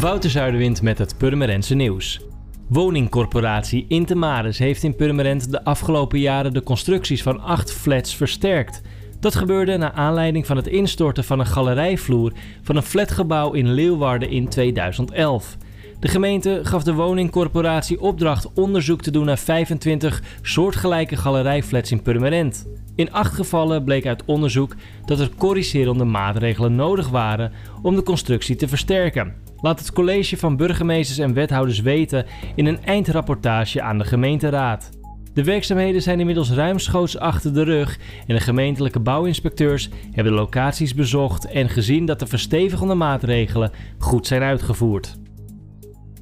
Wouter Zuiderwind met het Purmerendse nieuws. Woningcorporatie Intemaris heeft in Purmerend de afgelopen jaren de constructies van acht flats versterkt. Dat gebeurde naar aanleiding van het instorten van een galerijvloer van een flatgebouw in Leeuwarden in 2011. De gemeente gaf de woningcorporatie opdracht onderzoek te doen naar 25 soortgelijke galerijflats in Purmerend. In acht gevallen bleek uit onderzoek dat er corrigerende maatregelen nodig waren om de constructie te versterken. Laat het college van burgemeesters en wethouders weten in een eindrapportage aan de gemeenteraad. De werkzaamheden zijn inmiddels ruimschoots achter de rug en de gemeentelijke bouwinspecteurs hebben de locaties bezocht en gezien dat de verstevigende maatregelen goed zijn uitgevoerd.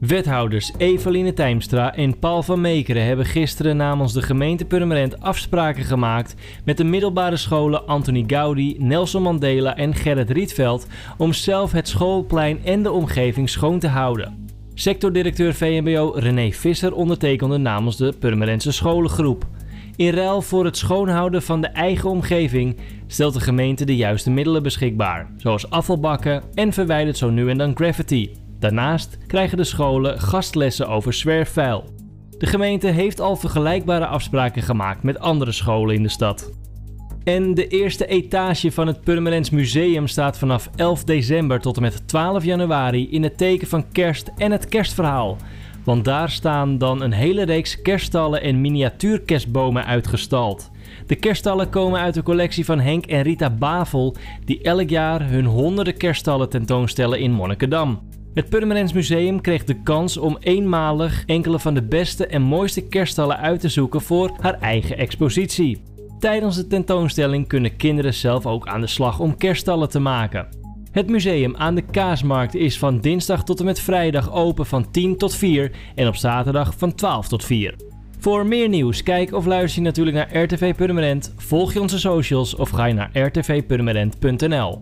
Wethouders Eveline Tijmstra en Paul van Meekeren hebben gisteren namens de gemeente Purmerend afspraken gemaakt met de middelbare scholen Anthony Gaudi, Nelson Mandela en Gerrit Rietveld om zelf het schoolplein en de omgeving schoon te houden. Sectordirecteur VMBO René Visser ondertekende namens de Purmerendse scholengroep. In ruil voor het schoonhouden van de eigen omgeving stelt de gemeente de juiste middelen beschikbaar, zoals afvalbakken en verwijdert zo nu en dan graffiti. Daarnaast krijgen de scholen gastlessen over zwerfvuil. De gemeente heeft al vergelijkbare afspraken gemaakt met andere scholen in de stad. En de eerste etage van het Purmerends Museum staat vanaf 11 december tot en met 12 januari in het teken van kerst en het kerstverhaal. Want daar staan dan een hele reeks kerststallen en miniatuurkerstbomen uitgestald. De kerststallen komen uit de collectie van Henk en Rita Bavel, die elk jaar hun honderden kerststallen tentoonstellen in Monnikendam. Het Purmerends Museum kreeg de kans om eenmalig enkele van de beste en mooiste kerststallen uit te zoeken voor haar eigen expositie. Tijdens de tentoonstelling kunnen kinderen zelf ook aan de slag om kerststallen te maken. Het museum aan de Kaasmarkt is van dinsdag tot en met vrijdag open van 10 tot 4 en op zaterdag van 12 tot 4. Voor meer nieuws, kijk of luister je natuurlijk naar RTV Purmerend, volg je onze socials of ga je naar rtvpurmerend.nl.